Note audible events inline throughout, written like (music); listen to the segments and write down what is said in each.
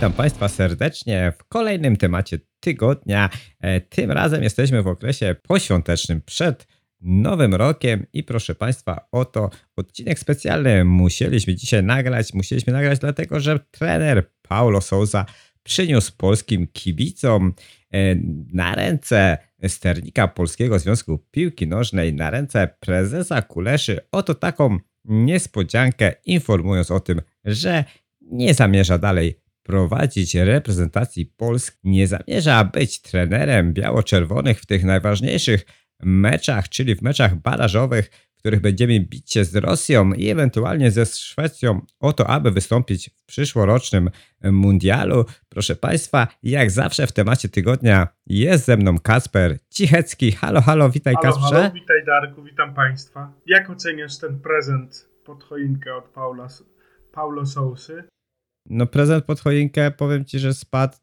witam Państwa serdecznie w kolejnym temacie tygodnia. E, Tym razem jesteśmy w okresie poświątecznym przed Nowym Rokiem i proszę Państwa, oto odcinek specjalny musieliśmy dzisiaj nagrać. Musieliśmy nagrać dlatego, że trener Paulo Souza przyniósł polskim kibicom e, na ręce sternika Polskiego Związku Piłki Nożnej, na ręce prezesa Kuleszy, oto taką niespodziankę, informując o tym, że nie zamierza dalej prowadzić reprezentacji Polski, nie zamierza być trenerem biało-czerwonych w tych najważniejszych meczach, czyli w meczach barażowych, w których będziemy bić się z Rosją i ewentualnie ze Szwecją o to, aby wystąpić w przyszłorocznym mundialu. Proszę Państwa, jak zawsze w temacie tygodnia jest ze mną Kasper Cichecki. Halo, halo, witaj Halo, Kasprze. halo, witaj Darku, witam Państwa. Jak oceniasz ten prezent pod choinkę od Paula, Paulo Sousy? No prezent pod choinkę, powiem Ci, że spadł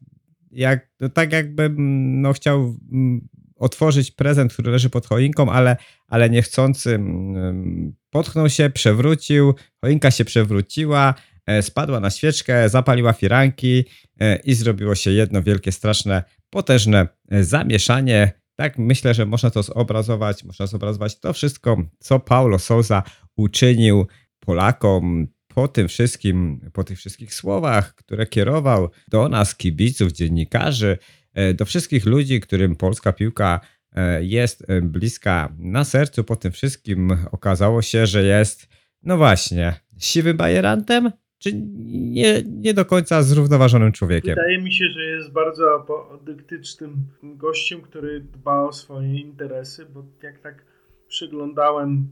jak, no tak jakbym no, chciał mm, otworzyć prezent, który leży pod choinką, ale, ale niechcący mm, potknął się, przewrócił, choinka się przewróciła, e, spadła na świeczkę, zapaliła firanki e, i zrobiło się jedno wielkie, straszne, potężne e, zamieszanie. Tak myślę, że można to zobrazować, można zobrazować to wszystko, co Paulo Souza uczynił Polakom, po tym wszystkim, po tych wszystkich słowach, które kierował do nas, kibiców, dziennikarzy, e, do wszystkich ludzi, którym polska piłka e, jest e, bliska na sercu, po tym wszystkim okazało się, że jest, no właśnie, siwym bajerantem, czy nie, nie do końca zrównoważonym człowiekiem? Wydaje mi się, że jest bardzo apodyktycznym gościem, który dba o swoje interesy, bo jak tak przyglądałem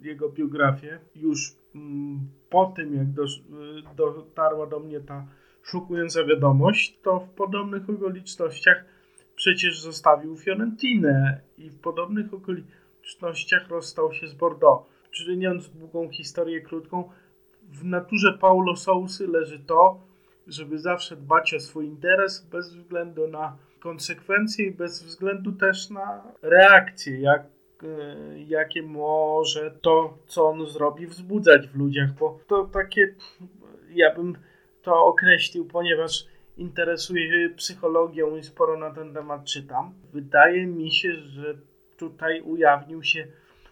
jego biografię, już mm, po tym, jak e, dotarła do mnie ta szokująca wiadomość, to w podobnych okolicznościach przecież zostawił Fiorentinę i w podobnych okolicznościach rozstał się z Bordeaux. Czyniąc długą historię krótką, w naturze Paulo Sousy leży to, żeby zawsze dbać o swój interes bez względu na konsekwencje i bez względu też na reakcje, jak, jakie może to, co on zrobi, wzbudzać w ludziach, bo to takie, ja bym to określił, ponieważ interesuję się psychologią i sporo na ten temat czytam. Wydaje mi się, że tutaj ujawnił się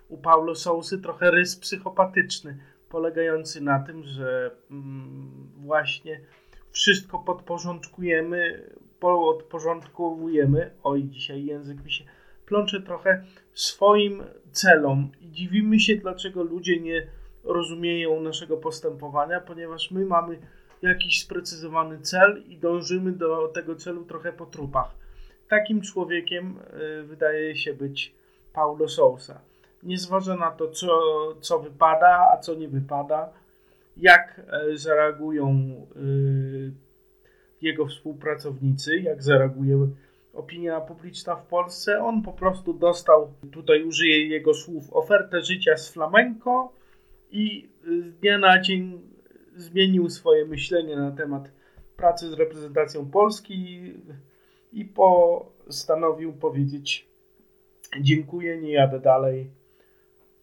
u Paulo Sousy trochę rys psychopatyczny, polegający na tym, że mm, właśnie wszystko podporządkujemy, podporządkowujemy, oj dzisiaj język mi się plącze trochę, swoim celom i dziwimy się, dlaczego ludzie nie rozumieją naszego postępowania, ponieważ my mamy jakiś sprecyzowany cel i dążymy do tego celu trochę po trupach. Takim człowiekiem y, wydaje się być Paulo Sousa. Nie zważa na to, co, co wypada, a co nie wypada, jak e, zareagują y, jego współpracownicy, jak zareaguje opinia publiczna w Polsce. On po prostu dostał, tutaj użyję jego słów, ofertę życia z flamenco i z dnia na dzień zmienił swoje myślenie na temat pracy z reprezentacją Polski i postanowił powiedzieć dziękuję, nie jadę dalej,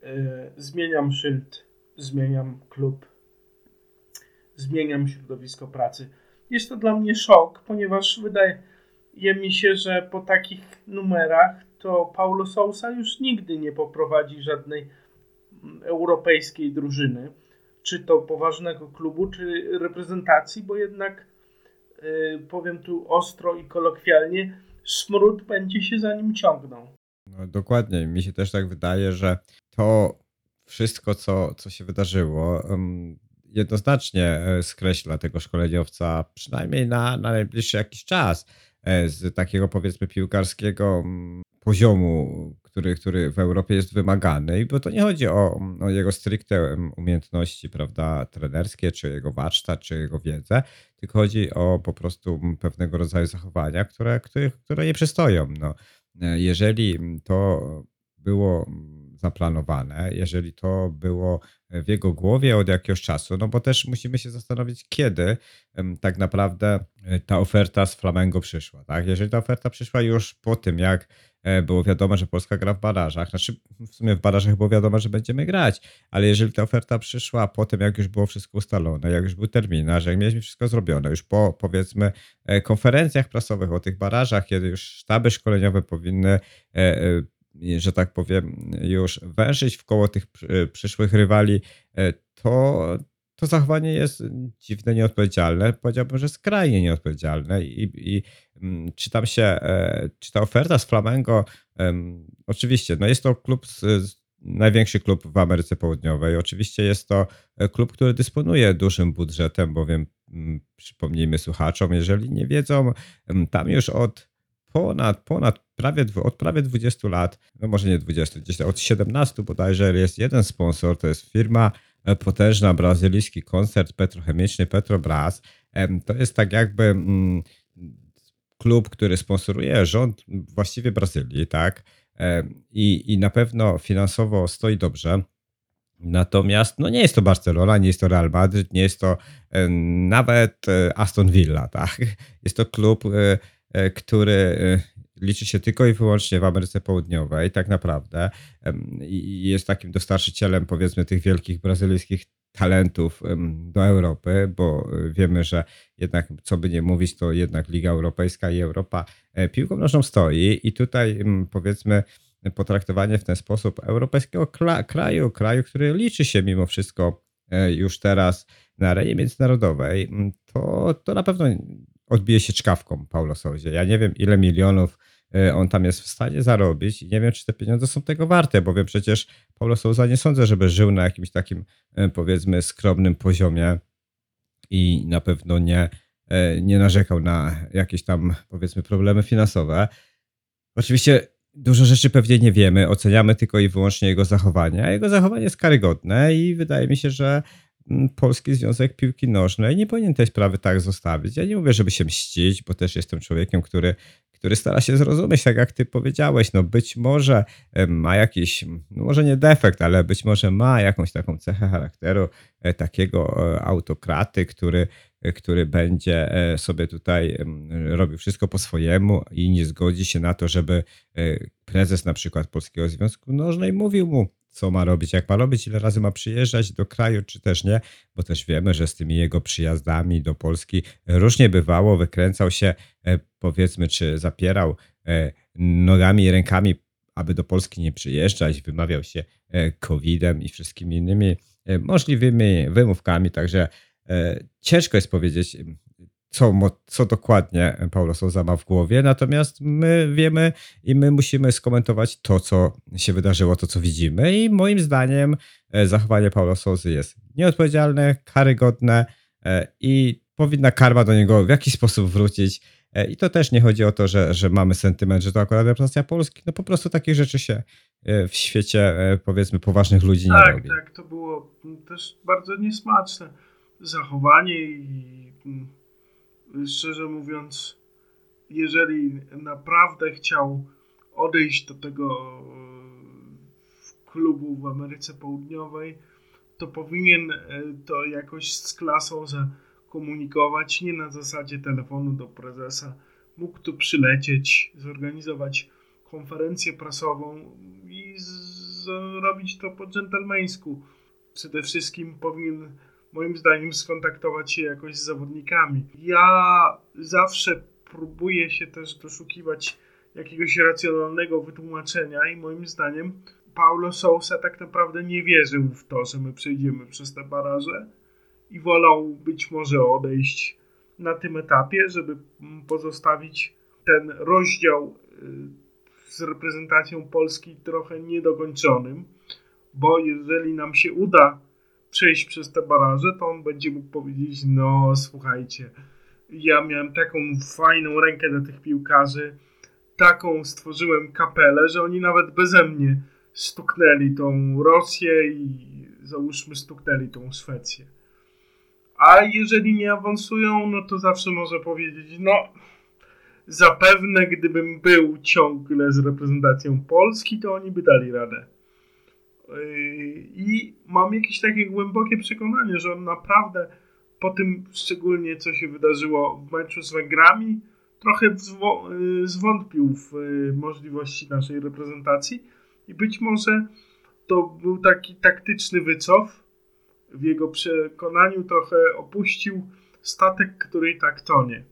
Yy, zmieniam szyld, zmieniam klub, zmieniam środowisko pracy. Jest to dla mnie szok, ponieważ wydaje mi się, że po takich numerach to Paulo Sousa już nigdy nie poprowadzi żadnej europejskiej drużyny, czy to poważnego klubu, czy reprezentacji, bo jednak yy, powiem tu ostro i kolokwialnie, smród będzie się za nim ciągnął. No, dokładnie. Mi się też tak wydaje, że to wszystko, co, co się wydarzyło, em, jednoznacznie e, skreśla tego szkoleniowca, przynajmniej na, na najbliższy jakiś czas, z takiego powiedzmy piłkarskiego mm, poziomu, który, który w Europie jest wymagany. Bo to nie chodzi o, o jego stricte umiejętności, prawda, trenerskie, czy jego warsztat, czy jego wiedzę, tylko chodzi o po prostu pewnego rodzaju zachowania, które, które, które nie przystoją. No, E, jeżeli to było zaplanowane, jeżeli to było w jego głowie od jakiegoś czasu, no bo też musimy się zastanowić, kiedy tak naprawdę e, ta oferta z Flamengo przyszła, tak? Jeżeli ta oferta przyszła już po tym, jak e, było wiadomo, że Polska gra w barażach. Znaczy, w sumie w barażach było wiadomo, że będziemy grać, ale jeżeli ta oferta przyszła po tym, jak już było wszystko ustalone, jak już był terminarz, jak mieliśmy wszystko zrobione, już po powiedzmy e, konferencjach prasowych o tych barażach, kiedy już sztaby szkoleniowe powinny że tak powiem, już wężyć w koło tych przyszłych rywali, to, to zachowanie jest dziwne, nieodpowiedzialne. Powiedziałbym, że skrajnie nieodpowiedzialne. I, i mm, czy tam się, e, czy ta oferta z Flamengo, oczywiście, no jest to klub z, z największy klub w Ameryce Południowej. Oczywiście jest to e, klub, który dysponuje dużym budżetem, bowiem mm, przypomnijmy słuchaczom, jeżeli nie wiedzą, tam już od ponad, ponad prawie, od prawie 20 lat, no może nie 20, gdzieś od 17 bodajże jest jeden sponsor, to jest firma E, potężna brazylijski koncert petrochemiczny Petrobras. To jest tak jakby mm, klub, który sponsoruje rząd właściwie Brazylii, tak? I, I na pewno finansowo stoi dobrze. Natomiast no nie jest to Barcelona, nie jest to Real Madrid, nie jest to nawet e, Aston Villa, tak? (laughs) Jest to klub, e, który liczy się tylko i wyłącznie w Ameryce Południowej, tak naprawdę. I jest takim dostarczycielem, powiedzmy, tych wielkich brazylijskich talentów do Europy, bo e, wiemy, że jednak, co by nie mówić, to jednak Liga Europejska i Europa e, piłką nożną stoi i tutaj powiedzmy potraktowanie w ten sposób europejskiego kraju, kraju, który liczy się mimo wszystko e, już teraz na arenie międzynarodowej, to, to na pewno odbije się czkawką Paulo Souzie. Ja nie wiem, ile milionów e, on tam jest w stanie zarobić i nie wiem, czy te pieniądze są tego warte, bowiem przecież Paulo Souza nie sądzę, żeby żył na jakimś takim, e, powiedzmy, skromnym poziomie i na pewno nie, e, nie narzekał na jakieś tam, powiedzmy, problemy finansowe. Oczywiście dużo rzeczy pewnie nie wiemy, oceniamy tylko i wyłącznie jego zachowanie, a jego zachowanie jest karygodne i wydaje mi się, że Polski Związek Piłki Nożnej nie powinien tej sprawy tak zostawić. Ja nie mówię, żeby się mścić, bo też jestem człowiekiem, który, który stara się zrozumieć, tak jak ty powiedziałeś. No być może ma jakiś, no może nie defekt, ale być może ma jakąś taką cechę charakteru e, takiego e, autokraty, który, e, który będzie sobie tutaj robił wszystko po swojemu i nie zgodzi się na to, żeby prezes na przykład Polskiego Związku Nożnej mówił mu, co ma robić, jak ma robić, ile razy ma przyjeżdżać do kraju, czy też nie, bo też wiemy, że z tymi jego przyjazdami do Polski różnie bywało, wykręcał się, e, powiedzmy, czy zapierał e, nogami i rękami, aby do Polski nie przyjeżdżać, wymawiał się e, COVID-em i wszystkimi innymi możliwymi wymówkami, także ciężko jest powiedzieć, co, co dokładnie Paulo Souza ma w głowie, natomiast my wiemy i my musimy skomentować to, co się wydarzyło, to, co widzimy i moim zdaniem e, zachowanie Paulo Souzy jest nieodpowiedzialne, karygodne e, i powinna karma do niego w jakiś sposób wrócić. E, I to też nie chodzi o to, że, że mamy sentyment, że to akurat reprezentacja Polski. No po prostu takich rzeczy się w świecie, powiedzmy, poważnych ludzi tak, nie robi. Tak, tak. To było też bardzo niesmaczne zachowanie i szczerze mówiąc, jeżeli naprawdę chciał odejść do tego e, klubu w Ameryce Południowej, to powinien e, to jakoś z klasą zakomunikować, nie na zasadzie telefonu do prezesa. Mógł tu przylecieć, zorganizować konferencję prasową i zrobić to po dżentelmeńsku. Przede wszystkim powinien moim zdaniem skontaktować się jakoś z zawodnikami. Ja zawsze próbuję się też doszukiwać jakiegoś racjonalnego wytłumaczenia i moim zdaniem Paulo Sousa tak naprawdę nie wierzył w to, że my przejdziemy przez te baraże i wolał być może odejść na tym etapie, żeby pozostawić ten rozdział y, z reprezentacją Polski trochę niedokończonym, bo jeżeli nam się uda przejść przez te baraże, to on będzie mógł powiedzieć, no słuchajcie, ja miałem taką fajną rękę dla tych piłkarzy, taką stworzyłem kapelę, że oni nawet beze mnie stuknęli tą Rosję i załóżmy stuknęli tą Szwecję. A jeżeli nie awansują, no to zawsze może powiedzieć, no zapewne gdybym był ciągle z reprezentacją Polski, to oni by dali radę. I mam jakieś takie głębokie przekonanie, że on naprawdę po tym szczególnie, co się wydarzyło w meczu z Węgrami, trochę zwątpił w możliwości naszej reprezentacji i być może to był taki taktyczny wycof. W jego przekonaniu trochę opuścił statek, który i tak tonie.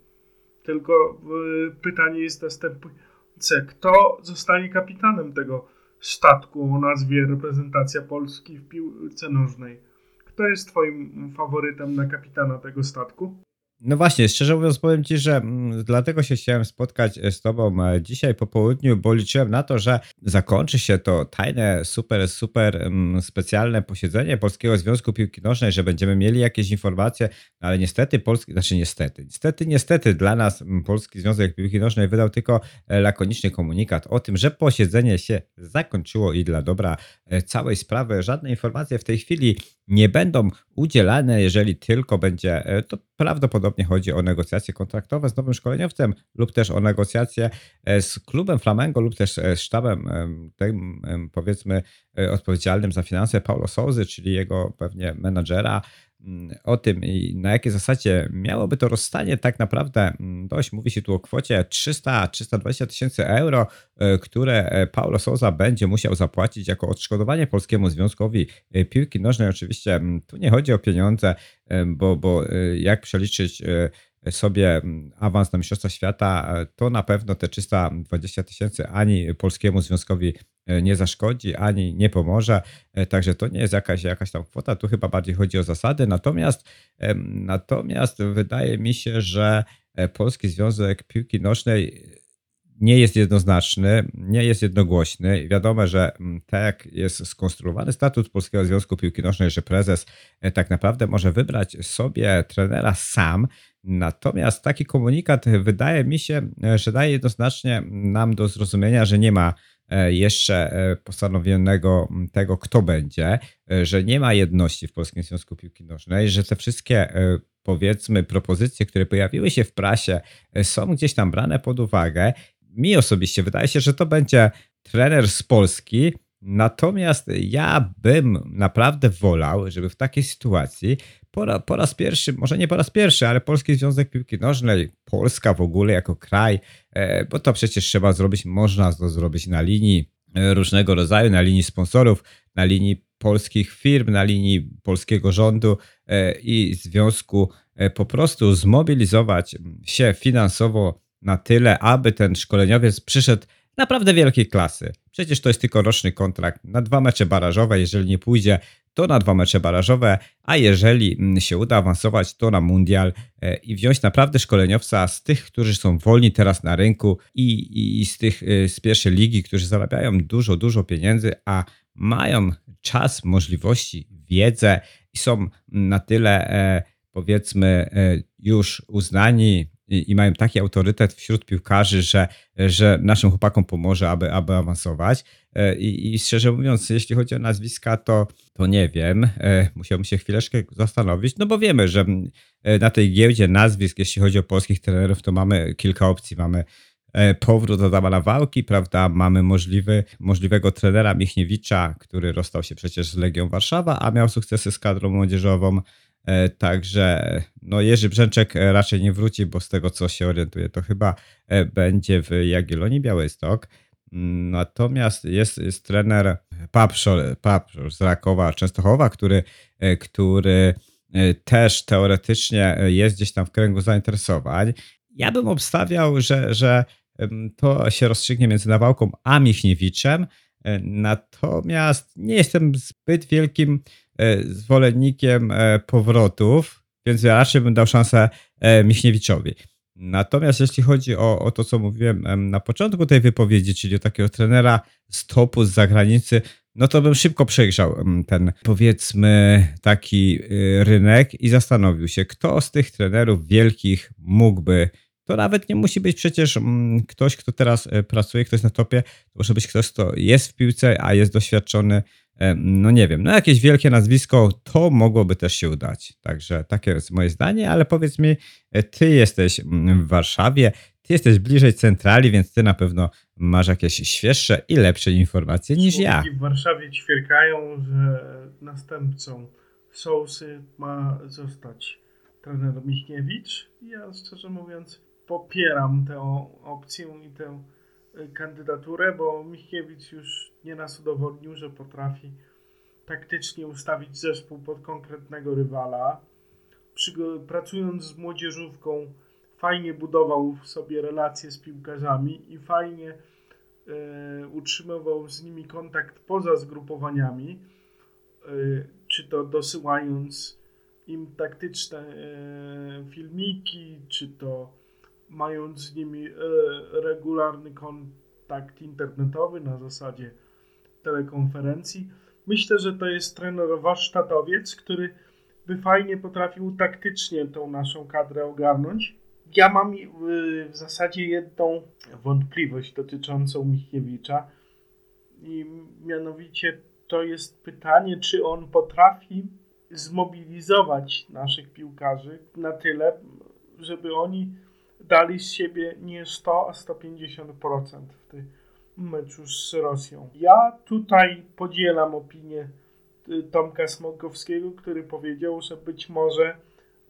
Tylko pytanie jest następujące: kto zostanie kapitanem tego statku o nazwie reprezentacja Polski w piłce nożnej? Kto jest Twoim faworytem na kapitana tego statku? No właśnie, szczerze mówiąc, powiem Ci, że mm, dlatego się chciałem spotkać e, z Tobą e, dzisiaj po południu, bo liczyłem na to, że zakończy się to tajne, super, super mm, specjalne posiedzenie Polskiego Związku Piłki Nożnej, że będziemy mieli jakieś informacje, no ale niestety Polski, znaczy niestety, niestety, niestety dla nas mm, Polski Związek Piłki Nożnej wydał tylko e, lakoniczny komunikat o tym, że posiedzenie się zakończyło i dla dobra całej sprawy. Żadne informacje w tej chwili nie będą udzielane, jeżeli tylko będzie to prawdopodobnie chodzi o negocjacje kontraktowe z nowym szkoleniowcem lub też o negocjacje e, z klubem Flamengo lub też e, z sztabem tym powiedzmy e, odpowiedzialnym za finanse Paulo Souzy, czyli jego pewnie menadżera o tym, na jakiej zasadzie miałoby to rozstanie tak naprawdę mm, dość. Mówi się tu o kwocie 300-320 tysięcy euro, e, które e, Paulo Souza będzie musiał zapłacić jako odszkodowanie Polskiemu Związkowi e, Piłki Nożnej. Oczywiście mm, tu nie chodzi o pieniądze, bo, bo jak przeliczyć sobie awans na Mistrzostwa Świata, to na pewno te 320 tysięcy ani Polskiemu Związkowi E, nie zaszkodzi ani nie pomoże. E, także to nie jest jakaś, jakaś tam kwota, tu chyba bardziej chodzi o zasady. Natomiast, natomiast wydaje mi się, że e, Polski Związek Piłki Nożnej nie jest jednoznaczny, nie jest jednogłośny. Wiadomo, że tak jak jest skonstruowany statut Polskiego Związku Piłki Nożnej, że prezes tak naprawdę może wybrać sobie trenera sam. Natomiast taki komunikat wydaje mi się, że daje jednoznacznie nam do zrozumienia, że nie ma E, jeszcze e, postanowionego tego, kto będzie, e, że nie ma jedności w Polskim Związku Piłki Nożnej, że te wszystkie powiedzmy propozycje, które pojawiły się w prasie, są gdzieś tam brane pod uwagę. Mi osobiście wydaje się, że to będzie trener z Polski, Natomiast ja bym naprawdę wolał, żeby w takiej sytuacji po, po raz pierwszy, może nie po raz pierwszy, ale Polski Związek Piłki Nożnej, Polska w ogóle jako kraj, e, bo to przecież trzeba zrobić, można to zrobić na linii e, różnego rodzaju, na linii sponsorów, na linii polskich firm, na linii polskiego rządu e, i związku, po prostu zmobilizować się finansowo na tyle, aby ten szkoleniowiec przyszedł naprawdę wielkiej klasy. Przecież to jest tylko roczny kontrakt na dwa mecze barażowe. Jeżeli nie pójdzie, to na dwa mecze barażowe, a jeżeli mm, się uda awansować, to na mundial e, i wziąć naprawdę szkoleniowca z tych, którzy są wolni teraz na rynku i, i z tych e, z pierwszej ligi, którzy zarabiają dużo, dużo pieniędzy, a mają czas, możliwości, wiedzę i są na tyle e, powiedzmy już uznani i, i, mają taki autorytet wśród piłkarzy, że, że naszym chłopakom pomoże, aby, aby awansować. E, I, I, szczerze mówiąc, jeśli chodzi o nazwiska, to, to nie wiem. E, musiałbym się chwileczkę zastanowić, no bo wiemy, że e, na tej giełdzie nazwisk, jeśli chodzi o polskich trenerów, to mamy kilka opcji. Mamy powrót Adama Wałki, prawda? Mamy możliwy, możliwego trenera Michniewicza, który rozstał się przecież z Legią Warszawa, a miał sukcesy z kadrą młodzieżową. Także no Jerzy Brzęczek raczej nie wróci, bo z tego co się orientuję, to chyba będzie w Jagiellonii Białystok. Natomiast jest, jest trener Papszor, Papszor z Rakowa Częstochowa, który, który też teoretycznie jest gdzieś tam w kręgu zainteresowań. Ja bym obstawiał, że, że to się rozstrzygnie między Nawałką a Michniewiczem. Natomiast nie jestem zbyt wielkim E, zwolennikiem e, powrotów, więc ja raczej bym dał szansę e, Michniewiczowi. Natomiast jeśli chodzi o, o to, co mówiłem na początku tej wypowiedzi, czyli o takiego trenera z topu, z zagranicy, no to bym szybko przejrzał ten, powiedzmy, taki y, rynek i zastanowił się, kto z tych trenerów wielkich mógłby. To nawet nie musi być przecież ktoś, kto teraz pracuje, ktoś na topie, to może być ktoś, kto jest w piłce, a jest doświadczony E, no nie wiem, no jakieś wielkie nazwisko, to mogłoby też się udać. Także takie jest moje zdanie, ale powiedz mi, e, ty jesteś mm, w Warszawie, ty jesteś bliżej centrali, więc ty na pewno masz jakieś świeższe i lepsze informacje niż ja. w Warszawie ćwierkają, że następcą Sousy ma zostać trener Michniewicz. Ja szczerze mówiąc popieram tę opcję i tę kandydaturę, bo Michniewicz już nieraz udowodnił, że potrafi taktycznie ustawić zespół pod konkretnego rywala. Pracując z młodzieżówką, fajnie budował sobie relacje z piłkarzami i fajnie e, utrzymywał z nimi kontakt poza zgrupowaniami, e, czy to dosyłając im taktyczne e, filmiki, czy to mając z nimi e, regularny kontakt internetowy na zasadzie telekonferencji. Myślę, że to jest trener warsztatowiec, który by fajnie potrafił taktycznie tą naszą kadrę ogarnąć. Ja mam y, w zasadzie jedną wątpliwość dotyczącą Michniewicza i mianowicie to jest pytanie, czy on potrafi zmobilizować naszych piłkarzy na tyle, żeby oni dali z siebie nie 100, a 150% w tym meczu z Rosją. Ja tutaj podzielam opinię y, Tomka Smokowskiego, który powiedział, że być może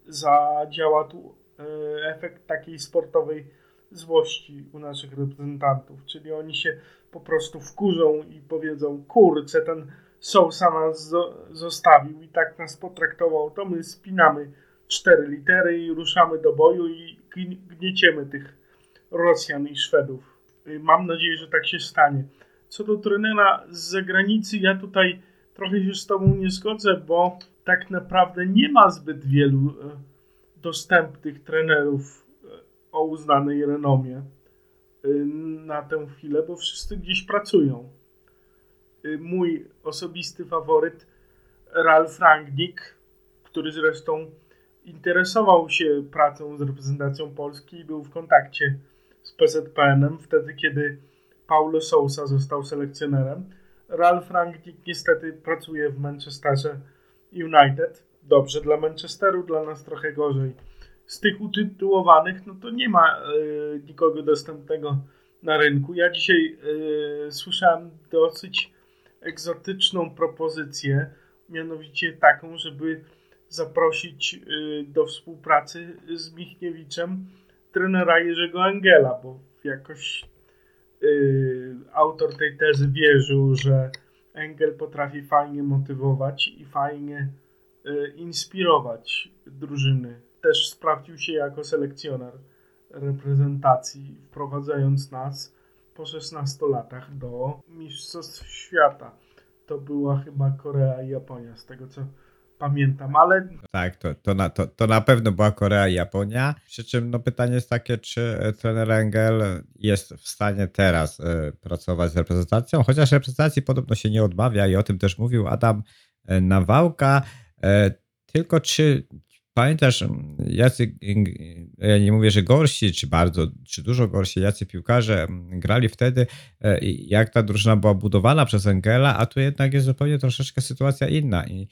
zadziała tu y, efekt takiej sportowej złości u naszych reprezentantów, czyli oni się po prostu wkurzą i powiedzą, kurczę, ten Sousa nas zo- zostawił i tak nas potraktował, to my spinamy cztery litery i ruszamy do boju i gnieciemy tych Rosjan i Szwedów. Y, Mam nadzieję, że tak się stanie. Co do trenera z zagranicy, ja tutaj trochę się z Tobą nie zgodzę, bo tak naprawdę nie ma zbyt wielu e, dostępnych trenerów e, o uznanej renomie e, na tę chwilę, bo wszyscy gdzieś pracują. E, Mój osobisty faworyt Ralf Rangnick, który zresztą interesował się pracą z reprezentacją Polski i był w kontakcie z PZPN-em wtedy, kiedy Paulo Sousa został selekcjonerem. Ralf Rangnick niestety pracuje w Manchesterze United. Dobrze dla Manchesteru, dla nas trochę gorzej. Z tych utytułowanych, no to nie ma e, nikogo dostępnego na rynku. Ja dzisiaj e, słyszałem dosyć egzotyczną propozycję, mianowicie taką, żeby zaprosić e, do współpracy z Michniewiczem trenera Jerzego Engela, bo jakoś y, autor tej tezy wierzył, że Engel potrafi fajnie motywować i fajnie y, inspirować drużyny. Też sprawdził się jako selekcjoner reprezentacji, wprowadzając nas po 16 latach do Mistrzostw Świata. To była chyba Korea i Japonia, z tego co pamiętam, ale Tak, to, to, na, to, to na pewno była Korea i Japonia. Przy czym no, pytanie jest takie, czy e, trener Engel jest w stanie teraz e, pracować z reprezentacją, chociaż reprezentacji podobno się nie odmawia i o tym też mówił Adam e, Nawałka. Tylko czy pamiętasz, jacy, ja nie mówię, że gorsi, czy bardzo, czy dużo gorsi, jacy piłkarze grali wtedy, jak ta drużyna była budowana przez Engela, a tu jednak jest zupełnie troszeczkę sytuacja inna i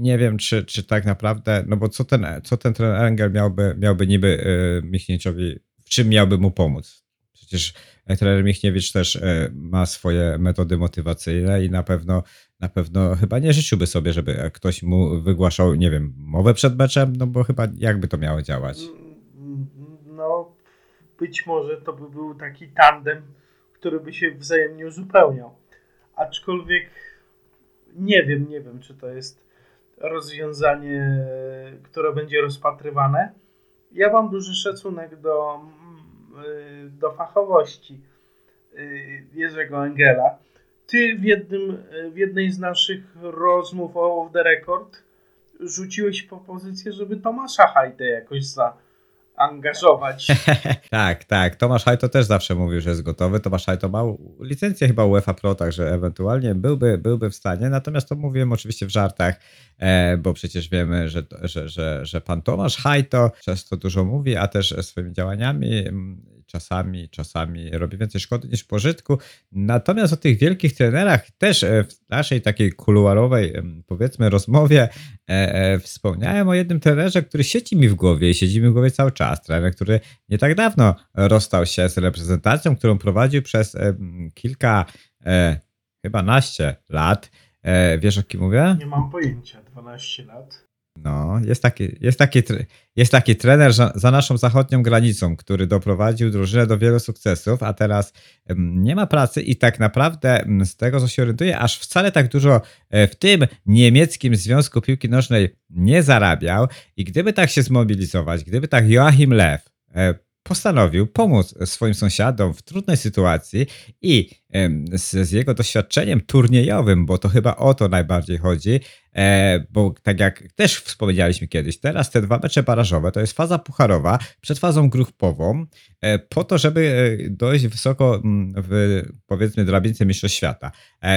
Nie wiem, czy, czy tak naprawdę, no bo co ten, co ten trener Engel miałby, miałby niby e, Michniewiczowi, w czym miałby mu pomóc? Przecież e, trener Michniewicz też e, ma swoje metody motywacyjne i na pewno, na pewno chyba nie życzyłby sobie, żeby ktoś mu wygłaszał, nie wiem, mowę przed meczem, no bo chyba jakby to miało działać? No, być może to by był taki tandem, który by się wzajemnie uzupełniał. Aczkolwiek nie wiem, nie wiem, czy to jest rozwiązanie, które będzie rozpatrywane. Ja mam duży szacunek do, mm, do fachowości y, Jerzego Engela. Ty w, jednym, w jednej z naszych rozmów o Off the Record rzuciłeś propozycję, żeby Tomasza Hajdę jakoś zaangażować. (laughs) tak, tak. Tomasz Hajto też zawsze mówił, że jest gotowy. Tomasz Hajto ma licencję chyba UEFA Pro, także ewentualnie byłby, byłby w stanie. Natomiast to mówiłem oczywiście w żartach, e, bo przecież wiemy, że, że, że, że pan Tomasz Hajto często dużo mówi, a też swoimi działaniami czasami, czasami robi więcej szkody niż pożytku. Natomiast o tych wielkich trenerach też e, w naszej takiej kuluarowej, powiedzmy, rozmowie e, e, wspomniałem o jednym trenerze, który siedzi mi w głowie i siedzi mi w głowie cały czas. Trener, który nie tak dawno rozstał się z reprezentacją, którą prowadził przez kilka, chyba naście lat. Wiesz o kim mówię? Nie mam pojęcia, 12 lat. No, jest taki, jest taki, jest taki trener za, za naszą zachodnią granicą, który doprowadził drużynę do wielu sukcesów, a teraz nie ma pracy i tak naprawdę z tego, co się orientuję, aż wcale tak dużo e, w tym niemieckim Związku Piłki Nożnej nie zarabiał. I gdyby tak się zmobilizować, gdyby tak Joachim Lew e, postanowił pomóc swoim sąsiadom w trudnej sytuacji i z, z jego doświadczeniem turniejowym, bo to chyba o to najbardziej chodzi, e, bo tak jak też wspomnieliśmy kiedyś, teraz te dwa mecze barażowe to jest faza pucharowa przed fazą grupową, e, po to, żeby e, dojść wysoko w powiedzmy drabince Mistrzostw Świata.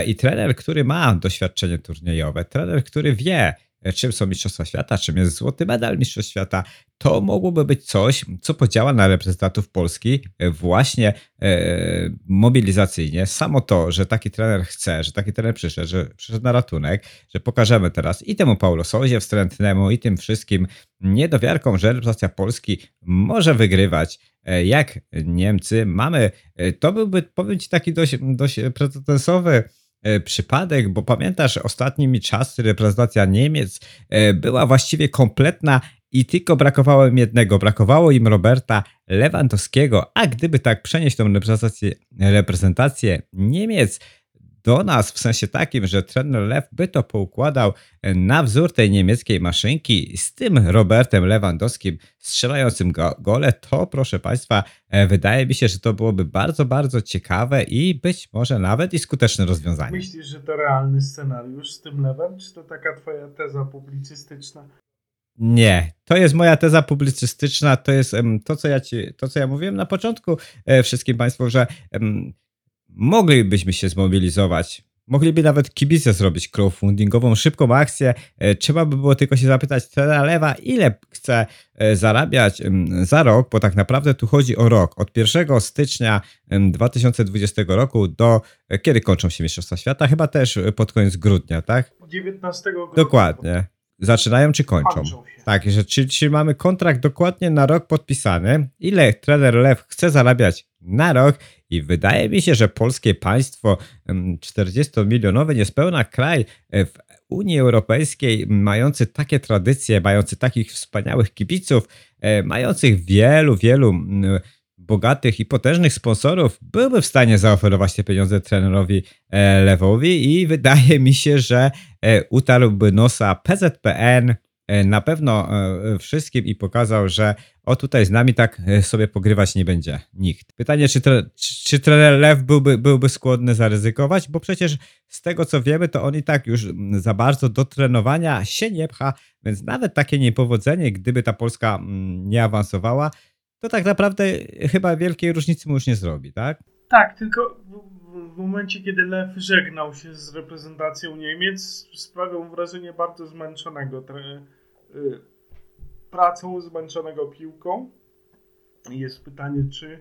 I trener, który ma doświadczenie turniejowe, trener, który wie, czym są Mistrzostwa Świata, czym jest złoty medal Mistrzostw Świata, to mogłoby być coś, co podziała na reprezentantów Polski e, właśnie e, mobilizacyjnie. Samo to, że taki trener chce, że taki trener przyszedł, że przyszedł na ratunek, że pokażemy teraz i temu Paulo Souzie wstrętnemu, i tym wszystkim niedowiarkom, że reprezentacja Polski może wygrywać. e, Jak Niemcy mamy, e, to byłby, powiem Ci, taki dość, dość precedensowy e, przypadek, bo pamiętasz ostatnimi czasy reprezentacja Niemiec e, była właściwie kompletna i tylko brakowało im jednego, brakowało im Roberta Lewandowskiego, a gdyby tak przenieść tą reprezentację, reprezentację Niemiec do nas, w sensie takim, że trener Lew by to poukładał na wzór tej niemieckiej maszynki z tym Robertem Lewandowskim strzelającym go, gole, to proszę Państwa, e, wydaje mi się, że to byłoby bardzo, bardzo ciekawe i być może nawet i skuteczne rozwiązanie. Myślisz, że to realny scenariusz z tym lewem, czy to taka twoja teza publicystyczna? Nie, to jest moja teza publicystyczna, to jest to, co ja ci, to, co ja mówiłem na początku e, wszystkim Państwu, że moglibyśmy się zmobilizować. Mogliby nawet kibice zrobić crowdfundingową, szybką akcję. E, Trzeba by było tylko się zapytać trenera Lewa, ile chce e, zarabiać za rok, bo tak naprawdę tu chodzi o rok. Od 1 stycznia em, 2020 roku do e, kiedy kończą się Mistrzostwa Świata? Chyba też pod koniec grudnia, tak? 19 grudnia. Dokładnie. Zaczynają czy kończą? Tak, że czy, czy mamy kontrakt dokładnie na rok podpisany, ile trener Lew chce zarabiać na rok i wydaje mi się, że polskie państwo, em, 40-milionowy niespełna kraj e, w Unii Europejskiej, mający takie tradycje, mający takich wspaniałych kibiców, e, mających wielu, wielu bogatych i potężnych sponsorów, byłby w stanie zaoferować te pieniądze trenerowi e, Lewowi i wydaje mi się, że utarłby nosa PZPN na pewno e, wszystkim i pokazał, że o tutaj z nami tak e, sobie pogrywać nie będzie nikt. Pytanie, czy, tre, czy, czy trener Lew byłby, byłby skłonny zaryzykować, bo przecież z tego co wiemy, to on i tak już za bardzo do trenowania się nie pcha, więc nawet takie niepowodzenie, gdyby ta Polska nie awansowała, to tak naprawdę chyba wielkiej różnicy mu już nie zrobi, tak? Tak, tylko w, momencie, kiedy Lew żegnał się z reprezentacją Niemiec, sprawiał wrażenie bardzo zmęczonego tre, pracą, zmęczonego piłką. Jest pytanie, czy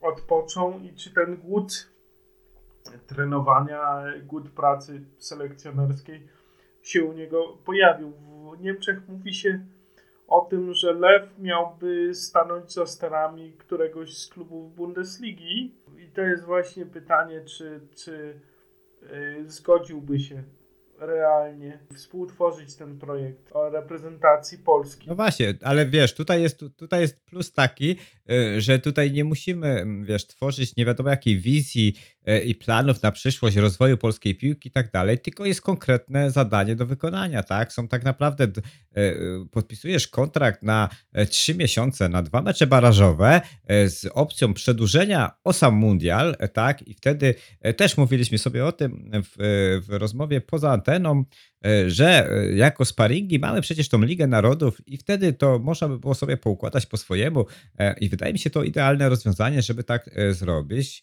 odpoczął i czy ten głód trenowania, głód pracy selekcjonerskiej się u niego pojawił. W Niemczech mówi się o tym, że Lew miałby stanąć za sterami któregoś z klubów Bundesligi. I to jest właśnie pytanie, czy, czy y, zgodziłby się realnie współtworzyć ten projekt o reprezentacji Polski. No właśnie, ale wiesz, tutaj jest, tutaj jest plus taki, y, że tutaj nie musimy, wiesz, tworzyć nie wiadomo jakiej wizji i planów na przyszłość rozwoju polskiej piłki i tak dalej, tylko jest konkretne zadanie do wykonania, tak? Są tak naprawdę, y, y, podpisujesz kontrakt na e, trzy miesiące, na dwa mecze barażowe e, z opcją przedłużenia o sam mundial, e, tak? I wtedy e, też mówiliśmy sobie o tym w, e, w rozmowie poza anteną, e, że e, jako sparingi mamy przecież tą Ligę Narodów i wtedy to można by było sobie poukładać po swojemu e, i wydaje mi się to idealne rozwiązanie, żeby tak e, zrobić.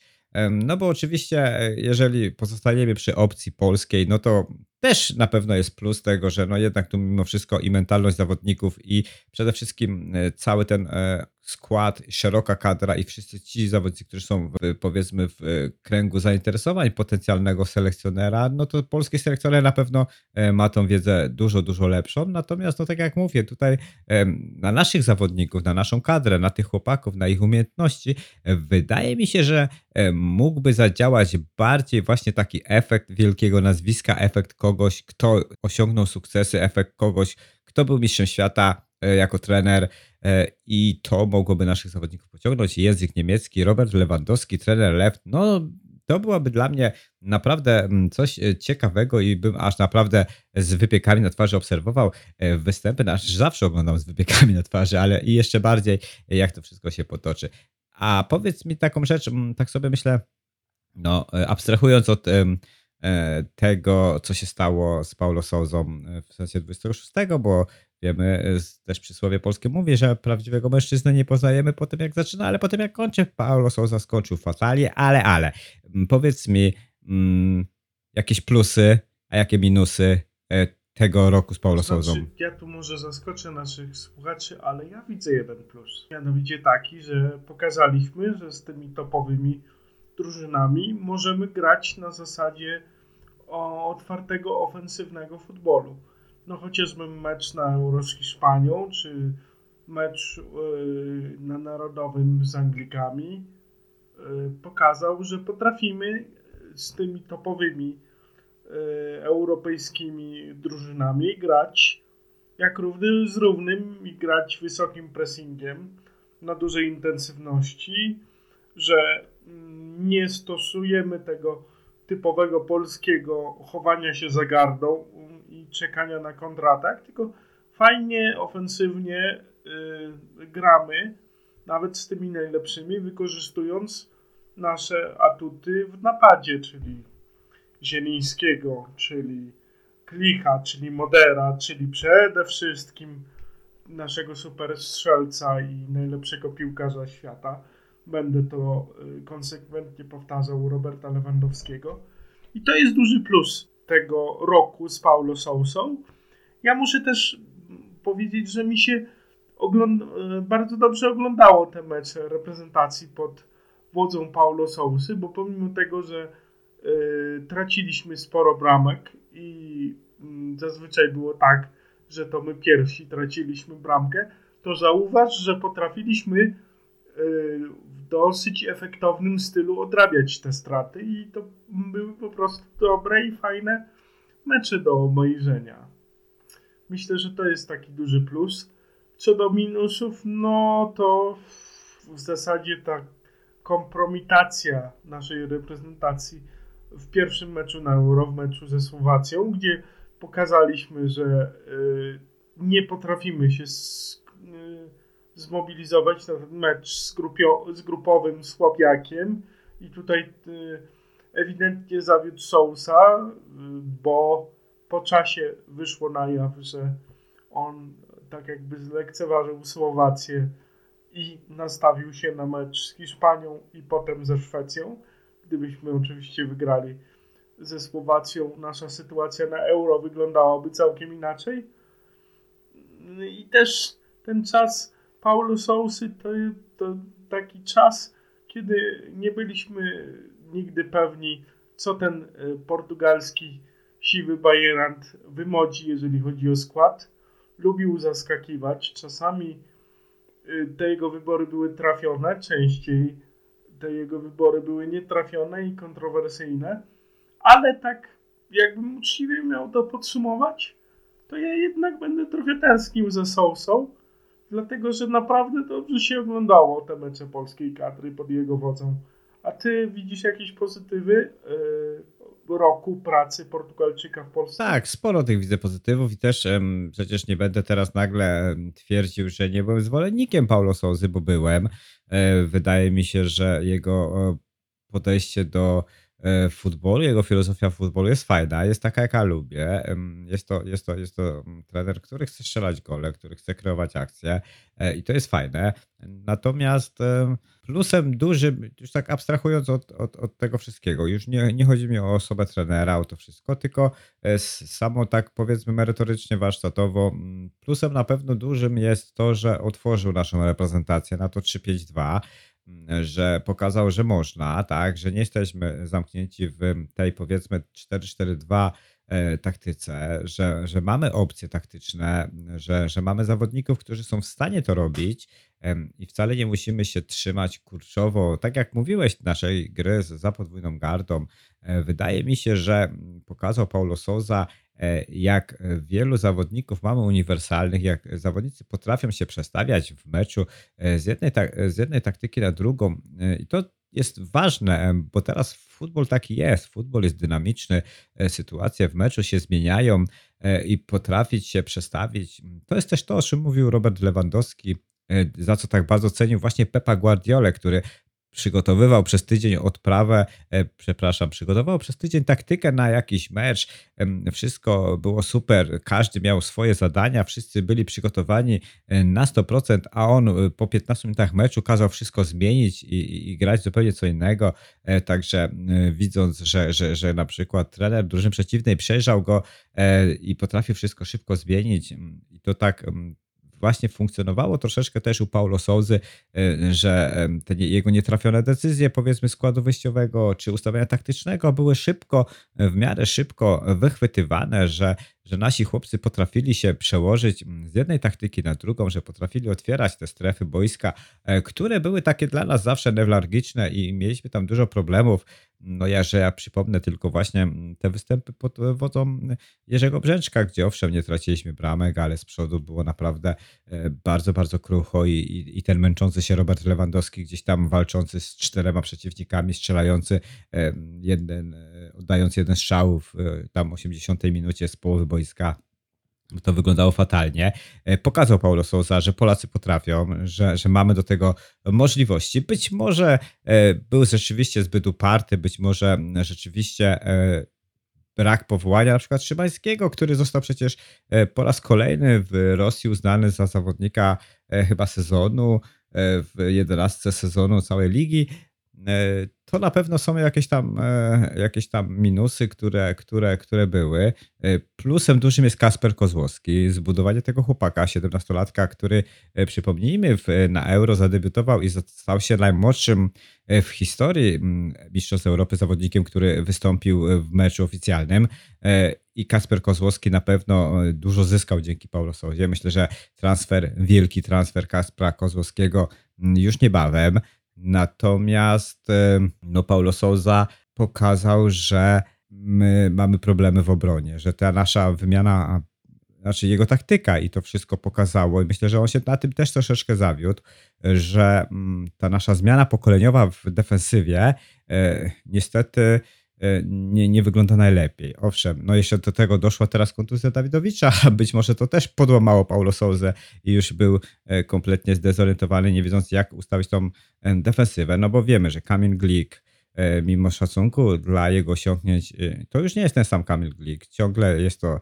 No bo oczywiście, e, jeżeli pozostaniemy przy opcji polskiej, no to też na pewno jest plus tego, że no jednak tu mimo wszystko i mentalność zawodników i przede wszystkim e, cały ten e, skład, szeroka kadra i wszyscy ci zawodnicy, którzy są w, powiedzmy w e, kręgu zainteresowań potencjalnego selekcjonera, no to polski selekcjoner na pewno ma tą wiedzę dużo, dużo lepszą. Natomiast, no tak jak mówię, tutaj na naszych zawodników, na naszą kadrę, na tych chłopaków, na ich umiejętności, wydaje mi się, że mógłby zadziałać bardziej właśnie taki efekt wielkiego nazwiska, efekt kogoś, kto osiągnął sukcesy, efekt kogoś, kto był mistrzem świata e, jako trener e, i to mogłoby naszych zawodników pociągnąć. Język niemiecki, Robert Lewandowski, trener Lew, no to byłoby dla mnie naprawdę mm, coś e, ciekawego i bym aż naprawdę z wypiekami na twarzy obserwował występy. Aż zawsze oglądam z wypiekami na twarzy, ale i jeszcze bardziej jak to wszystko się potoczy. A powiedz mi taką rzecz, mm, tak sobie myślę, no abstrahując od tego, co się stało z Paulo Souzą e, w sensie 26, bo wiemy, e, też przysłowie polskie mówi, że prawdziwego mężczyznę nie poznajemy po tym, jak zaczyna, ale po tym, jak kończy. Paulo Souza skończył fatalnie, ale, ale. Mm, Powiedz mi, mm, jakieś plusy, a jakie minusy e, tego roku z Paulo Souzą? Znaczy, ja tu może zaskoczę naszych słuchaczy, ale ja widzę jeden plus. Mianowicie taki, że pokazaliśmy, że z tymi topowymi drużynami możemy grać na zasadzie o otwartego, ofensywnego futbolu. No chociażby mecz na Euro z Hiszpanią, czy mecz yy, na Narodowym z Anglikami yy, pokazał, że potrafimy z tymi topowymi e, europejskimi drużynami grać jak równy z równym i grać wysokim pressingiem na dużej intensywności, że mm, nie stosujemy tego typowego polskiego chowania się za gardą i czekania na kontratak, tylko fajnie, ofensywnie y, gramy, nawet z tymi najlepszymi, wykorzystując nasze atuty w napadzie, czyli Zielińskiego, czyli Klicha, czyli Modera, czyli przede wszystkim naszego super strzelca i najlepszego piłkarza świata. Będę to y, konsekwentnie powtarzał Roberta Lewandowskiego. I to jest duży plus tego roku z Paulo Sousą. Ja muszę też powiedzieć, że mi się y, bardzo dobrze oglądało te mecze reprezentacji pod wodzą Paulo Sousy, bo pomimo tego, że y, traciliśmy sporo bramek i mm, zazwyczaj było tak, że to my pierwsi traciliśmy bramkę, to zauważ, że potrafiliśmy y, dosyć efektownym stylu odrabiać te straty i to były po prostu dobre i fajne mecze do obejrzenia. Myślę, że to jest taki duży plus. Co do minusów, no to w zasadzie ta kompromitacja naszej reprezentacji w pierwszym meczu na Euro, w meczu ze Słowacją, gdzie pokazaliśmy, że y, nie potrafimy się z, y, zmobilizować na mecz z, grupio, z grupowym słabiakiem i tutaj y, ewidentnie zawiódł Sousa, y, bo po czasie wyszło na jaw, że on tak jakby zlekceważył Słowację i nastawił się na mecz z Hiszpanią i potem ze Szwecją. Gdybyśmy oczywiście wygrali ze Słowacją, nasza sytuacja na euro wyglądałaby całkiem inaczej. I też ten czas Paulo Sousy to, to taki czas, kiedy nie byliśmy nigdy pewni, co ten y, portugalski siwy bajerant wymodzi, jeżeli chodzi o skład. Lubił zaskakiwać. Czasami y, te jego wybory były trafione, częściej te jego wybory były nietrafione i kontrowersyjne, ale tak jakbym uczciwie miał to podsumować, to ja jednak będę trochę tęsknił za Sousą, dlatego że naprawdę dobrze się oglądało te mecze polskiej kadry pod jego wodzą. A ty widzisz jakieś pozytywy yy, roku pracy Portugalczyka w Polsce? Tak, sporo tych widzę pozytywów i też przecież nie będę teraz nagle twierdził, że nie byłem zwolennikiem Paulo Souzy, bo byłem. E, Wydaje mi się, że jego podejście do e, futbolu, jego filozofia futbolu jest fajna, jest taka, jaka lubię. Jest to, jest to, jest to mm, trener, który chce strzelać gole, który chce kreować akcje e, i to jest fajne. Natomiast em, plusem dużym, już tak abstrahując od, od, od tego wszystkiego, już nie, nie chodzi mi o osobę trenera, o to wszystko, tylko e, samo tak powiedzmy merytorycznie, warsztatowo. mm, Plusem na pewno dużym jest to, że otworzył naszą reprezentację na to 3-5-2, mm, że pokazał, że można, tak, że nie jesteśmy zamknięci w tej powiedzmy 4-4-2 e, taktyce, że, że mamy opcje taktyczne, że, że mamy zawodników, którzy są w stanie to robić i wcale nie musimy się trzymać kurczowo, tak jak mówiłeś, naszej gry za podwójną gardą. E, Wydaje mi się, że pokazał Paulo Souza jak wielu zawodników mamy uniwersalnych, jak zawodnicy potrafią się przestawiać w meczu e, z jednej, z jednej taktyki na drugą. E, I to jest ważne, e, bo teraz futbol taki jest. Futbol jest dynamiczny, e, sytuacje w meczu się zmieniają e, i potrafić się przestawić. To jest też to, o czym mówił Robert Lewandowski, e, za co tak bardzo cenił właśnie Pepa Guardiolę, który przygotowywał przez tydzień odprawę, e, przepraszam, przygotował przez tydzień taktykę na jakiś mecz. Wszystko było super, każdy miał swoje zadania, wszyscy byli przygotowani e, na 100%, a on e, po 15 minutach meczu kazał wszystko zmienić i, i, grać zupełnie co innego. Także widząc, że, że, że na przykład trener drużyny przeciwnej przejrzał go i potrafił wszystko szybko zmienić m, i to tak em, właśnie funkcjonowało troszeczkę też u Paulo Souzy, y, że te jego nietrafione decyzje, powiedzmy, składu wyjściowego czy ustawienia taktycznego były szybko, e, w miarę szybko wychwytywane, że, że nasi chłopcy potrafili się przełożyć mm, z jednej taktyki na drugą, że potrafili otwierać te strefy boiska, e, które były takie dla nas zawsze newralgiczne i mieliśmy tam dużo problemów. No ja, że ja przypomnę tylko właśnie mm, te występy pod wodzą Jerzego Brzęczka, gdzie owszem nie traciliśmy bramek, ale z przodu było naprawdę e, bardzo, bardzo krucho i, i, i ten męczący się Robert Lewandowski gdzieś tam walczący z czterema przeciwnikami, strzelający e, jeden, oddając jeden strzał w e, tam 80 minucie z połowy boiska. To wyglądało fatalnie. E, Pokazał Paulo Sousa, że Polacy potrafią, że, że mamy do tego możliwości. Być może e, był rzeczywiście zbyt uparty, być może rzeczywiście brak powołania na przykład Szymańskiego, który został przecież po raz kolejny w Rosji uznany za zawodnika chyba sezonu, w 11 sezonu całej ligi. E, To na pewno są jakieś tam, e, jakieś tam minusy, które, które, które były. E, Plusem dużym jest Kasper Kozłowski. Zbudowanie tego chłopaka, 17-latka, który, przypomnijmy, na Euro zadebiutował i stał się najmłodszym w historii Mistrzostw Europy zawodnikiem, który wystąpił w meczu oficjalnym. I Kasper Kozłowski na pewno dużo zyskał dzięki Paulo Souzie. Myślę, że transfer, wielki transfer Kaspra Kozłowskiego już niebawem. Natomiast e, no, Paulo Souza pokazał, że my mamy problemy w obronie, że ta nasza wymiana, znaczy jego taktyka i to wszystko pokazało i myślę, że on się na tym też troszeczkę zawiódł, że mm, ta nasza zmiana pokoleniowa w defensywie e, niestety nie, nie wygląda najlepiej. Owszem, no jeszcze do tego doszła teraz kontuzja Dawidowicza, (laughs) a być może to też podłamało Paulo Souzę i już był e, kompletnie zdezorientowany, nie wiedząc jak ustawić tą e, defensywę, no bo wiemy, że Kamil Glik e, mimo szacunku dla jego osiągnięć, e, to już nie jest ten sam Kamil Glik. Ciągle jest to e,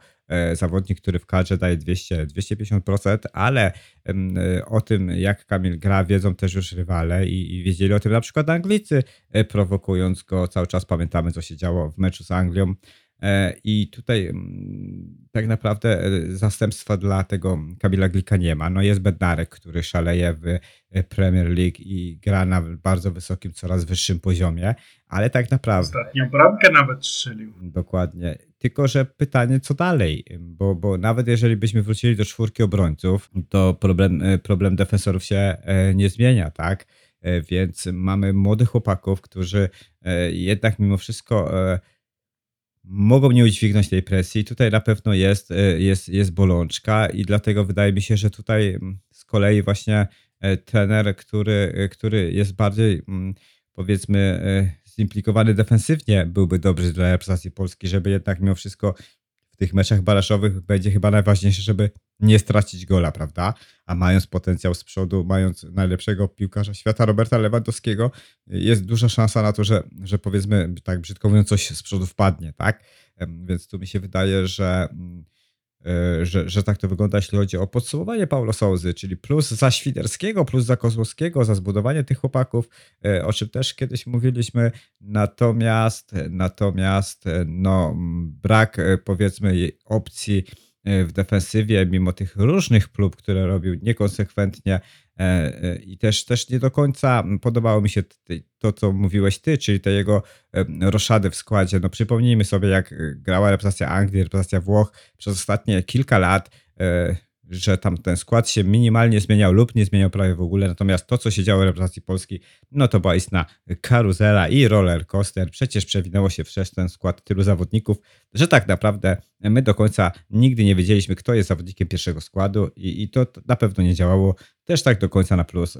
zawodnik, który w kadrze daje 200-250%, ale e, o tym, jak Kamil gra, wiedzą też już rywale i, i wiedzieli o tym na przykład Anglicy, e, prowokując go. Cały czas pamiętamy, co się działo w meczu z Anglią. E, I tutaj mm, tak naprawdę e, zastępstwa dla tego Kamila Glika nie ma. No jest Bednarek, który szaleje w e, Premier League i gra na bardzo wysokim, coraz wyższym poziomie, ale tak naprawdę Ostatnią bramkę nawet strzelił. Dokładnie. Tylko, że pytanie, co dalej? Bo, bo nawet jeżeli byśmy wrócili do czwórki obrońców, to problem, problem defensorów się nie zmienia, tak? Więc mamy młodych chłopaków, którzy jednak mimo wszystko mogą nie udźwignąć tej presji. Tutaj na pewno jest, e, jest, jest bolączka i dlatego wydaje mi się, że tutaj mm, z kolei właśnie e, trener, który, e, który jest bardziej mm, powiedzmy zimplikowany defensywnie byłby dobry dla reprezentacji Polski, żeby jednak mimo wszystko tych meczach baraszowych będzie chyba najważniejsze, żeby nie stracić gola, prawda? A mając potencjał z przodu, mając najlepszego piłkarza świata Roberta Lewandowskiego, jest duża szansa na to, że, że powiedzmy tak brzydko mówiąc coś z przodu wpadnie, tak? Więc tu mi się wydaje, że mm, że, że tak to wygląda, jeśli chodzi o podsumowanie Paulo Souzy, czyli plus za Świderskiego, plus za Kozłowskiego, za zbudowanie tych chłopaków, e, o czym też kiedyś mówiliśmy, natomiast, natomiast e, no, brak e, powiedzmy opcji e, w defensywie, mimo tych różnych prób, które robił niekonsekwentnie e, e, i też, też nie do końca podobało mi się to, co mówiłeś ty, czyli te jego roszady w składzie. No przypomnijmy sobie, jak e, grała reprezentacja Anglii, reprezentacja Włoch przez ostatnie kilka lat. Że tam ten skład się minimalnie zmieniał lub nie zmieniał prawie w ogóle, natomiast to, co się działo w reprezentacji Polski, no to była istna karuzela i roller coaster. Przecież przewinęło się przez ten skład tylu zawodników, że tak naprawdę my do końca nigdy nie wiedzieliśmy, kto jest zawodnikiem pierwszego składu i, i to na pewno nie działało też tak do końca na plus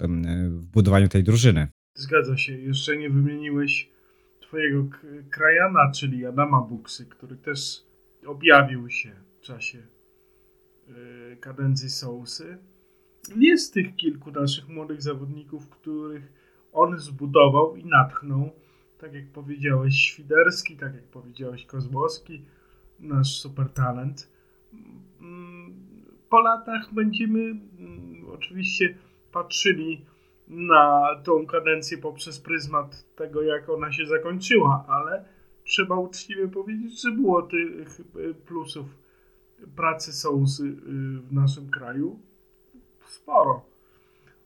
w budowaniu tej drużyny. Zgadza się. Jeszcze nie wymieniłeś twojego krajana, czyli Adama Buksy, który też objawił się w czasie kadencji Sousy. Jest tych kilku naszych młodych zawodników, których on zbudował i natchnął. Tak jak powiedziałeś, Świderski, tak jak powiedziałeś, Kozłowski, nasz super talent. Mm, po latach będziemy mm, oczywiście patrzyli na tą kadencję poprzez pryzmat tego, jak ona się zakończyła, ale trzeba uczciwie powiedzieć, że było tych y, plusów pracy Sousy y, w naszym kraju sporo.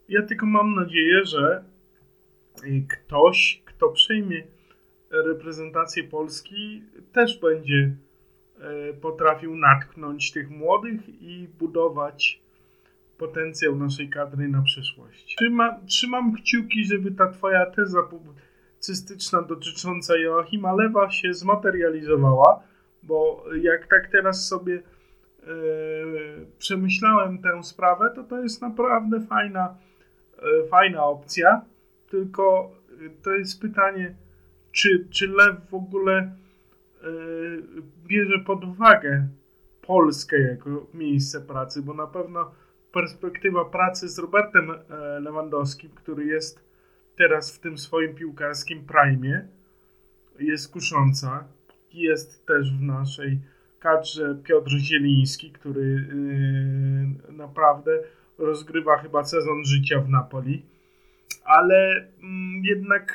Ja tylko mam nadzieję, że y, ktoś, kto przejmie reprezentację Polski, też będzie potrafił natknąć tych młodych i budować potencjał naszej kadry na przyszłość. Trzyma, trzymam kciuki, żeby ta twoja teza publicystyczna dotycząca Joachima Lewa się zmaterializowała, bo jak tak teraz sobie przemyślałem tę sprawę, to to jest naprawdę fajna, e, fajna opcja, tylko to jest pytanie, czy, czy Lew w ogóle e, bierze pod uwagę Polskę jako miejsce pracy, bo na pewno perspektywa pracy z Robertem e, Lewandowskim, który jest teraz w tym swoim piłkarskim prime, jest kusząca. Jest też w naszej kadrze Piotr Zieliński, który yy, naprawdę rozgrywa chyba sezon życia w Napoli. Ale yy, jednak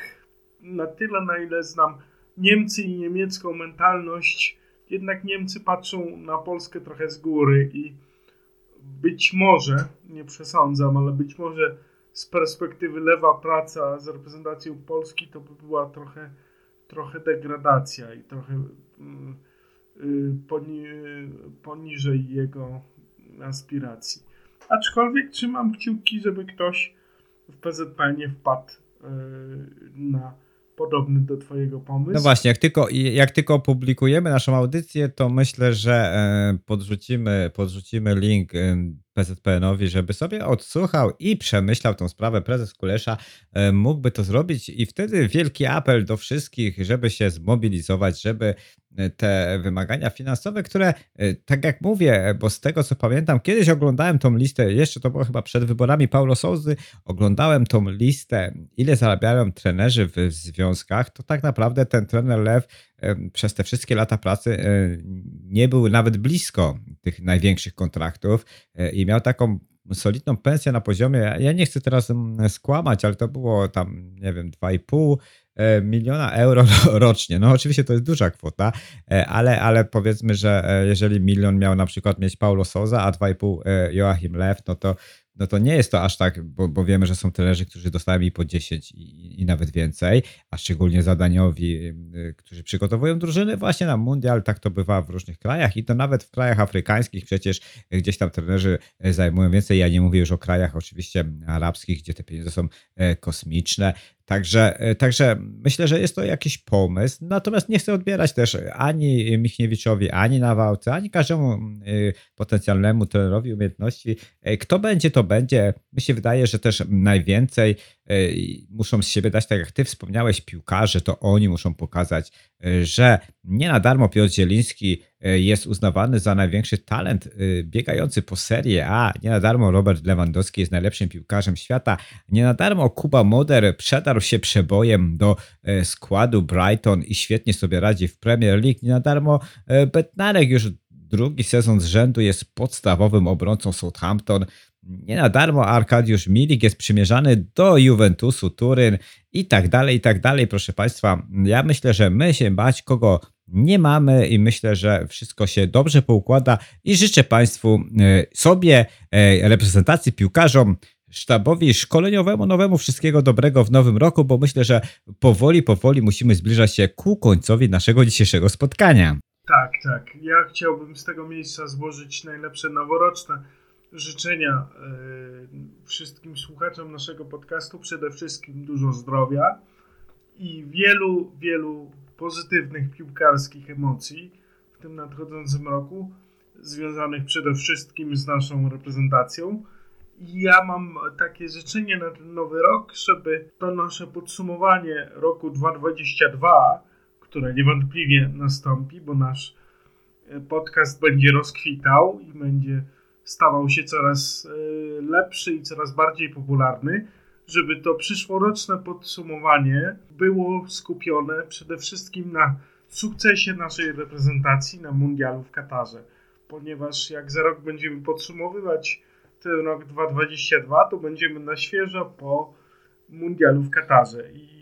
na tyle, na ile znam Niemcy i niemiecką mentalność, jednak Niemcy patrzą na Polskę trochę z góry i być może, nie przesądzam, ale być może z perspektywy lewa praca z reprezentacją Polski to by była trochę, trochę degradacja i trochę mm, y, poni poniżej jego aspiracji. Aczkolwiek trzymam kciuki, żeby ktoś w PZP nie wpadł y, na podobny do Twojego pomysłu. No właśnie, jak tylko, jak tylko opublikujemy naszą audycję, to myślę, że e, podrzucimy, podrzucimy link PZPN-owi, żeby sobie odsłuchał i przemyślał tą sprawę. Prezes Kulesza e, mógłby to zrobić i wtedy wielki apel do wszystkich, żeby się zmobilizować, żeby te wymagania finansowe, które, e, tak jak mówię, bo z tego co pamiętam, kiedyś oglądałem tą listę, jeszcze to było chyba przed wyborami Paulo Souzy, oglądałem tą listę, ile zarabiają trenerzy w związkach, to tak naprawdę ten trener Lew przez te wszystkie lata pracy nie był nawet blisko tych największych kontraktów i miał taką solidną pensję na poziomie, ja nie chcę teraz mm, skłamać, ale to było tam, nie wiem, 2,5 e, miliona euro (laughs) rocznie. No oczywiście to jest duża kwota, e, ale, ale powiedzmy, że e, jeżeli milion miał na przykład mieć Paulo Souza, a 2,5 Joachim Lew, no to no to nie jest to aż tak, bo, bo wiemy, że są trenerzy, którzy dostają i po 10 i, i, nawet więcej, a szczególnie zadaniowi, którzy przygotowują drużyny właśnie na mundial, tak to bywa w różnych krajach i to nawet w krajach afrykańskich przecież gdzieś tam trenerzy zajmują więcej. Ja nie mówię już o krajach oczywiście arabskich, gdzie te pieniądze są kosmiczne, Także, także myślę, że jest to jakiś pomysł. Natomiast nie chcę odbierać też ani Michniewiczowi, ani Nawałce, ani każdemu potencjalnemu trenerowi umiejętności. Kto będzie, to będzie. Mi się wydaje, że też najwięcej e, muszą z siebie dać, tak jak ty wspomniałeś, piłkarze, to oni muszą pokazać, e, że nie na darmo Piotr Zieliński e, jest uznawany za największy talent biegający po Serie A. Nie na darmo Robert Lewandowski jest najlepszym piłkarzem świata. Nie na darmo Kuba Moder przedarł się przebojem do składu Brighton i świetnie sobie radzi w Premier League. Nie na darmo Betnarek już drugi sezon z rzędu jest podstawowym obrońcą Southampton. Nie na darmo Arkadiusz Milik jest przymierzany do Juventusu Turyn i tak dalej, i tak dalej, proszę Państwa. Ja myślę, że my się bać kogo nie mamy i myślę, że wszystko się dobrze poukłada i życzę Państwu e, sobie, e, reprezentacji piłkarzom, sztabowi szkoleniowemu nowemu wszystkiego dobrego w nowym roku, bo myślę, że powoli, powoli musimy zbliżać się ku końcowi naszego dzisiejszego spotkania. Tak, tak. Ja chciałbym z tego miejsca złożyć najlepsze noworoczne życzenia e, wszystkim słuchaczom naszego podcastu przede wszystkim dużo zdrowia i wielu, wielu pozytywnych piłkarskich emocji w tym nadchodzącym roku, związanych przede wszystkim z naszą reprezentacją. I ja mam takie życzenie na ten nowy rok, żeby to nasze podsumowanie roku 2022, które niewątpliwie nastąpi, bo nasz e, podcast będzie rozkwitał i będzie stawał się coraz e, lepszy i coraz bardziej popularny, żeby to przyszłoroczne podsumowanie było skupione przede wszystkim na sukcesie naszej reprezentacji na mundialu w Katarze. Ponieważ jak za rok będziemy podsumowywać ten rok 2022, to będziemy na świeżo po mundialu w Katarze. I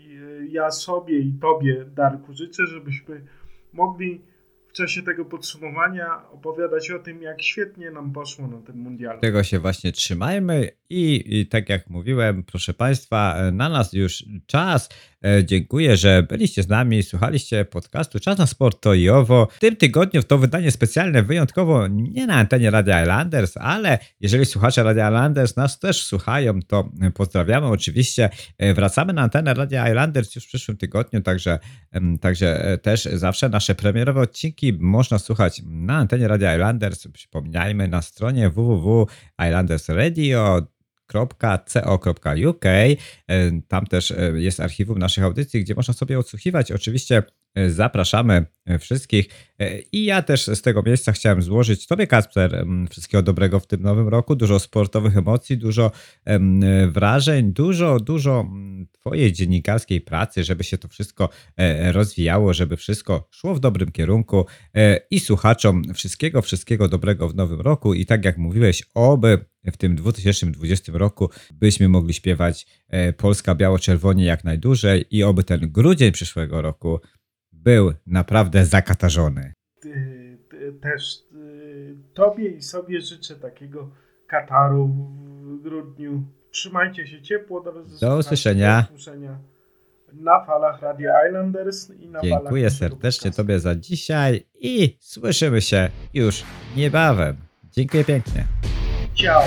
ja sobie i tobie, Darku, życzę, żebyśmy mogli w czasie tego podsumowania opowiadać o tym, jak świetnie nam poszło na tym mundialu. Tego się właśnie trzymajmy i, i tak jak mówiłem, proszę Państwa, na nas już czas. E, Dziękuję, że byliście z nami, słuchaliście podcastu Czas na Sport to i owo. W tym tygodniu to wydanie specjalne, wyjątkowo nie na antenie Radia Islanders, ale jeżeli słuchacze Radia Islanders nas też słuchają, to pozdrawiamy oczywiście. E, Wracamy na antenę Radia Islanders już w przyszłym tygodniu, także, także e, też zawsze nasze premierowe odcinki można słuchać na antenie Radia Islanders. Przypominajmy na stronie www.islandersradio.co.uk. E, Tam też e, jest archiwum naszych audycji, gdzie można sobie odsłuchiwać. Oczywiście zapraszamy e, wszystkich. E, I ja też z tego miejsca chciałem złożyć Tobie, Kasper, em, wszystkiego dobrego w tym nowym roku. Dużo sportowych emocji, dużo e, wrażeń, dużo, dużo mm, Twojej dziennikarskiej pracy, żeby się to wszystko e, rozwijało, żeby wszystko szło w dobrym kierunku. E, I słuchaczom wszystkiego, wszystkiego dobrego w nowym roku. I tak jak mówiłeś, oby w tym 2020 roku byśmy mogli śpiewać e, Polska biało-czerwonie jak najdłużej i oby ten grudzień przyszłego roku był naprawdę zakatarzony. Też y, tobie i sobie życzę takiego Kataru w grudniu. Trzymajcie się ciepło. Do, Do usłyszenia. Do usłyszenia na falach Radia Islanders i na falach Dziękuję serdecznie. Tobie za dzisiaj i słyszymy się już niebawem. Dziękuję pięknie. Ciao.